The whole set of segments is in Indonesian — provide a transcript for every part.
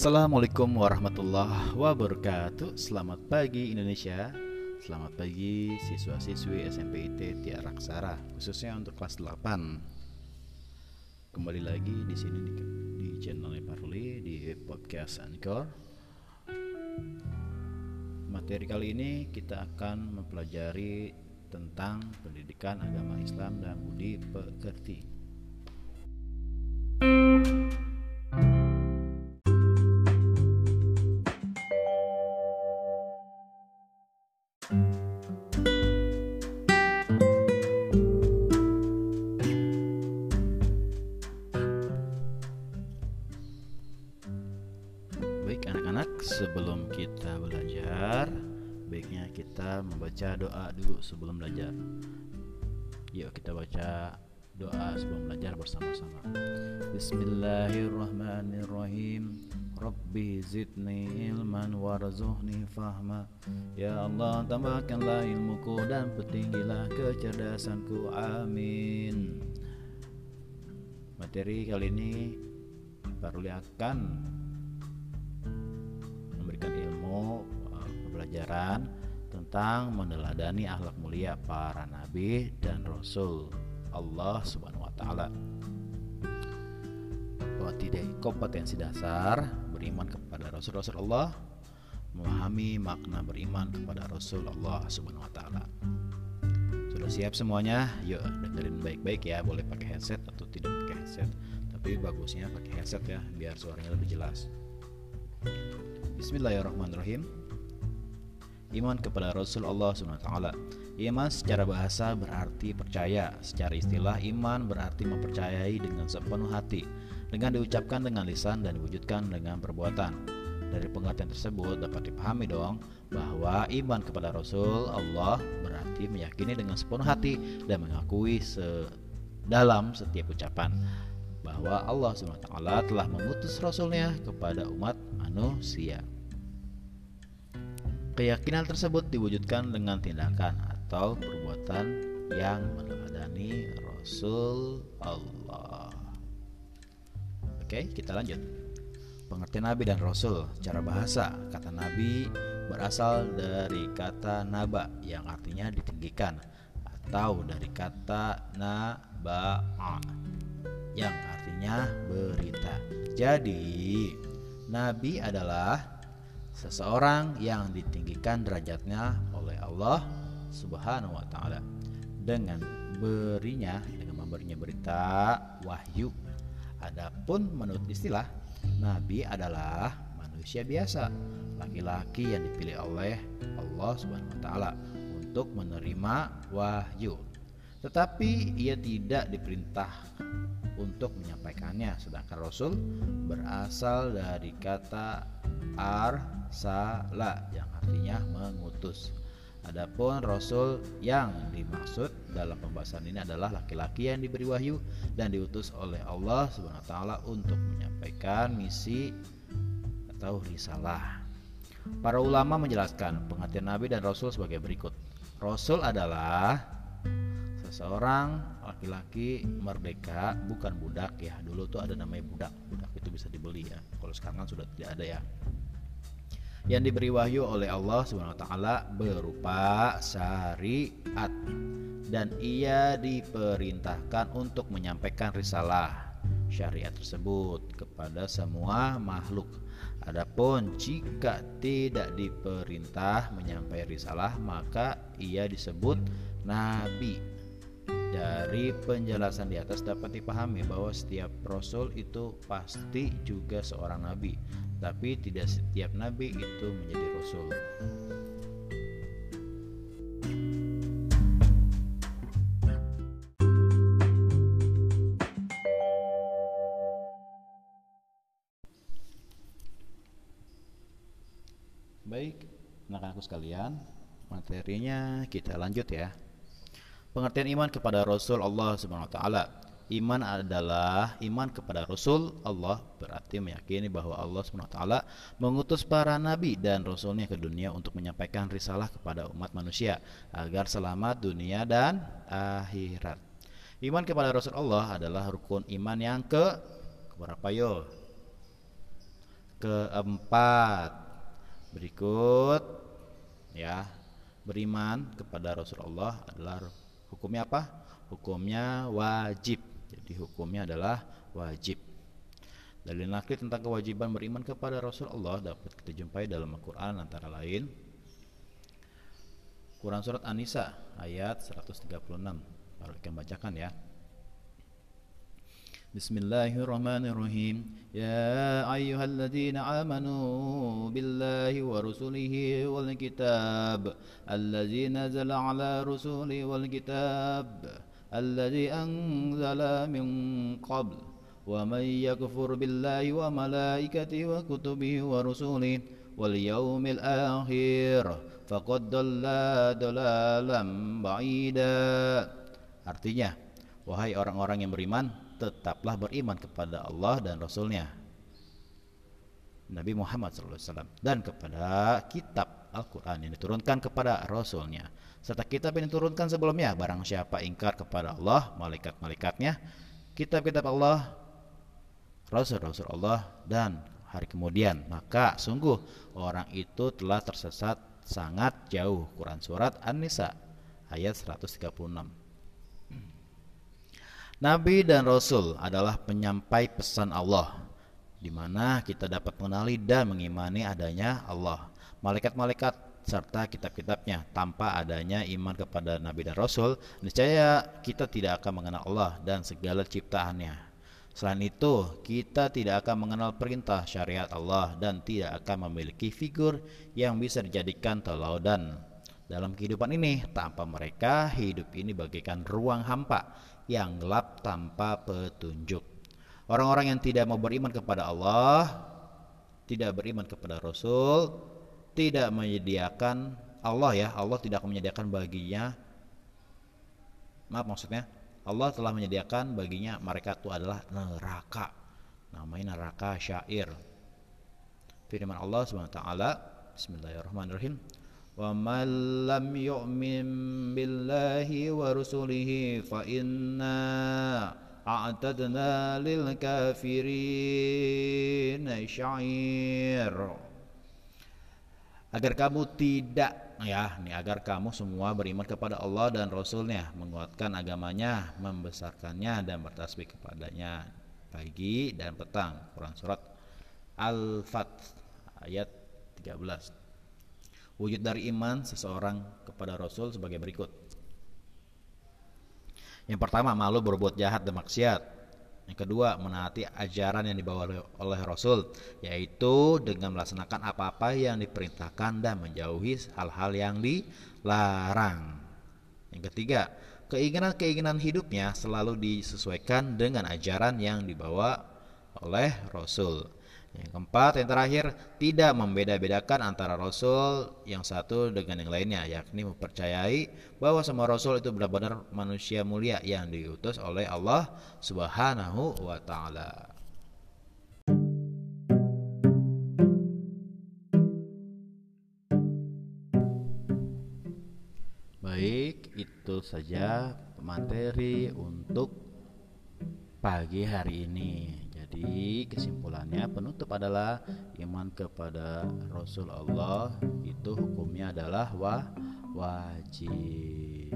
Assalamualaikum warahmatullahi wabarakatuh. Selamat pagi Indonesia. Selamat pagi siswa-siswi SMP IT Tiara Aksara Khususnya untuk kelas 8 Kembali lagi di sini di, di channel Parli Di podcast Anchor. Materi kali ini kita akan mempelajari tentang pendidikan agama Islam dan budi pekerti. Belajar, baiknya kita membaca doa dulu sebelum belajar. Yuk kita baca doa sebelum belajar bersama-sama. Bismillahirrahmanirrahim. Rabbi zidni ilman warzuqni fahma. Ya Allah, tambahkanlah ilmuku dan petinggilah kecerdasanku. Amin. Materi kali ini Paruli akan memberikan ilmu pembelajaran tentang meneladani akhlak mulia para nabi dan rasul Allah Subhanahu wa taala. Bahwa tidak kompetensi dasar beriman kepada rasul-rasul Allah, memahami makna beriman kepada rasul Allah Subhanahu wa taala. Sudah siap semuanya? Yuk dengerin baik-baik ya, boleh pakai headset atau tidak pakai headset. Tapi bagusnya pakai headset ya biar suaranya lebih jelas. Bismillahirrahmanirrahim. Iman kepada Rasul Allah SWT Iman secara bahasa berarti percaya. Secara istilah iman berarti mempercayai dengan sepenuh hati. Dengan diucapkan dengan lisan dan diwujudkan dengan perbuatan. Dari pengertian tersebut dapat dipahami dong Bahwa iman kepada Rasul Allah berarti meyakini dengan sepenuh hati Dan mengakui dalam setiap ucapan bahwa Allah SWT telah mengutus Rasulnya kepada umat manusia. Keyakinan tersebut diwujudkan dengan tindakan atau perbuatan yang meneladani Rasul Allah. Oke, kita lanjut. Pengertian Nabi dan Rasul Cara bahasa, kata Nabi berasal dari kata naba yang artinya ditinggikan Atau dari kata naba'a yang artinya berita Jadi, Nabi adalah seseorang yang ditinggikan derajatnya oleh Allah Subhanahu wa taala dengan berinya dengan memberinya berita wahyu. Adapun menurut istilah nabi adalah manusia biasa, laki-laki yang dipilih oleh Allah Subhanahu wa taala untuk menerima wahyu. Tetapi ia tidak diperintah untuk menyampaikannya sedangkan Rasul berasal dari kata arsala yang artinya mengutus. Adapun rasul yang dimaksud dalam pembahasan ini adalah laki-laki yang diberi wahyu dan diutus oleh Allah Subhanahu wa taala untuk menyampaikan misi atau risalah. Para ulama menjelaskan pengertian nabi dan rasul sebagai berikut. Rasul adalah seseorang laki-laki merdeka bukan budak ya dulu tuh ada namanya budak budak itu bisa dibeli ya kalau sekarang kan sudah tidak ada ya yang diberi wahyu oleh Allah Subhanahu wa taala berupa syariat dan ia diperintahkan untuk menyampaikan risalah syariat tersebut kepada semua makhluk. Adapun jika tidak diperintah menyampaikan risalah maka ia disebut nabi. Dari penjelasan di atas dapat dipahami bahwa setiap rasul itu pasti juga seorang nabi, tapi tidak setiap nabi itu menjadi rasul. Baik, anak-anakku sekalian, materinya kita lanjut ya. Pengertian iman kepada Rasul Allah Subhanahu wa taala. Iman adalah iman kepada Rasul Allah berarti meyakini bahwa Allah Subhanahu wa taala mengutus para nabi dan rasulnya ke dunia untuk menyampaikan risalah kepada umat manusia agar selamat dunia dan akhirat. Iman kepada Rasul Allah adalah rukun iman yang ke berapa yo? keempat berikut ya beriman kepada Rasulullah adalah hukumnya apa? Hukumnya wajib. Jadi hukumnya adalah wajib. Dalil nakli tentang kewajiban beriman kepada Rasulullah dapat kita jumpai dalam Al-Quran antara lain Quran Surat An-Nisa ayat 136 Baru kita bacakan ya بسم الله الرحمن الرحيم. يا أيها الذين آمنوا بالله ورسله والكتاب الذي نزل على رسوله والكتاب الذي أنزل من قبل ومن يكفر بالله وملائكته وكتبه ورسله واليوم الآخر فقد ضل ضلالا بعيدا. Artinya, wahai orang-orang yang beriman, tetaplah beriman kepada Allah dan Rasulnya. Nabi Muhammad SAW dan kepada kitab Al-Quran yang diturunkan kepada Rasulnya. Serta kitab yang diturunkan sebelumnya. Barang siapa ingkar kepada Allah malaikat-malaikatnya kitab-kitab Allah Rasul-Rasul Allah dan hari kemudian maka sungguh orang itu telah tersesat sangat jauh. Quran Surat An-Nisa ayat 136 Nabi dan Rasul adalah penyampai pesan Allah di mana kita dapat mengenali dan mengimani adanya Allah, malaikat-malaikat serta kitab-kitabnya. Tanpa adanya iman kepada Nabi dan Rasul, niscaya kita tidak akan mengenal Allah dan segala ciptaannya. Selain itu, kita tidak akan mengenal perintah syariat Allah dan tidak akan memiliki figur yang bisa dijadikan teladan dalam kehidupan ini. Tanpa mereka, hidup ini bagaikan ruang hampa yang gelap tanpa petunjuk. Orang-orang yang tidak mau beriman kepada Allah, tidak beriman kepada Rasul, tidak menyediakan Allah ya, Allah tidak akan menyediakan baginya maaf maksudnya Allah telah menyediakan baginya mereka itu adalah neraka. Namanya neraka syair. Firman Allah Subhanahu wa taala, Bismillahirrahmanirrahim. ومن لم يؤمن بالله ورسله فإنا أعتدنا للكافرين شعير agar kamu tidak ya nih agar kamu semua beriman kepada Allah dan Rasulnya menguatkan agamanya membesarkannya dan bertasbih kepadanya pagi dan petang Quran surat Al-Fat ayat 13 Wujud dari iman seseorang kepada Rasul sebagai berikut. Yang pertama, malu berbuat jahat dan maksiat. Yang kedua, menaati ajaran yang dibawa oleh Rasul, yaitu dengan melaksanakan apa-apa yang diperintahkan dan menjauhi hal-hal yang dilarang. Yang ketiga, keinginan-keinginan hidupnya selalu disesuaikan dengan ajaran yang dibawa oleh Rasul. Yang keempat, yang terakhir, tidak membeda-bedakan antara rasul yang satu dengan yang lainnya, yakni mempercayai bahwa semua rasul itu benar-benar manusia mulia yang diutus oleh Allah Subhanahu wa taala. Baik, itu saja materi untuk pagi hari ini. Jadi kesimpulannya penutup adalah iman kepada Rasul Allah itu hukumnya adalah wa wajib.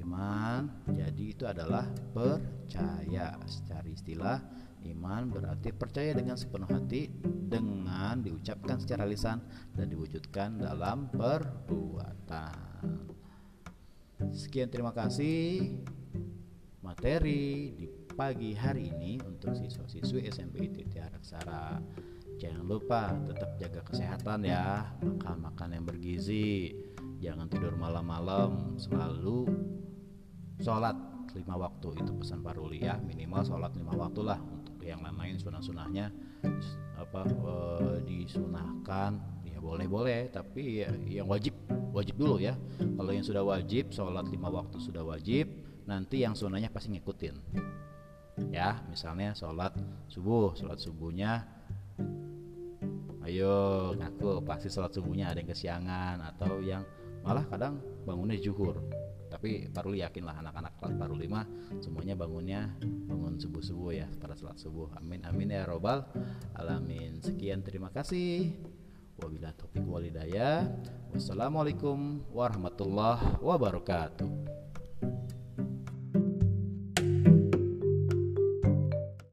Iman jadi itu adalah percaya secara istilah iman berarti percaya dengan sepenuh hati dengan diucapkan secara lisan dan diwujudkan dalam perbuatan. Sekian terima kasih materi di pagi hari ini untuk siswa-siswi SMP ITT Araksara. Jangan lupa tetap jaga kesehatan ya, makan makan yang bergizi, jangan tidur malam-malam, selalu sholat lima waktu itu pesan Paruli ya. Minimal sholat lima waktu lah untuk yang lain-lain sunah-sunahnya apa e, disunahkan. Ya boleh-boleh tapi ya, yang wajib wajib dulu ya. Kalau yang sudah wajib sholat lima waktu sudah wajib nanti yang sunahnya pasti ngikutin ya misalnya sholat subuh sholat subuhnya ayo ngaku pasti sholat subuhnya ada yang kesiangan atau yang malah kadang bangunnya juhur tapi Paruli yakinlah anak-anak kelas Paruli mah semuanya bangunnya bangun subuh-subuh ya pada salat subuh. Amin amin ya robbal alamin. Sekian terima kasih. Wabillahi taufiq walidayah wassalamualaikum warahmatullahi wabarakatuh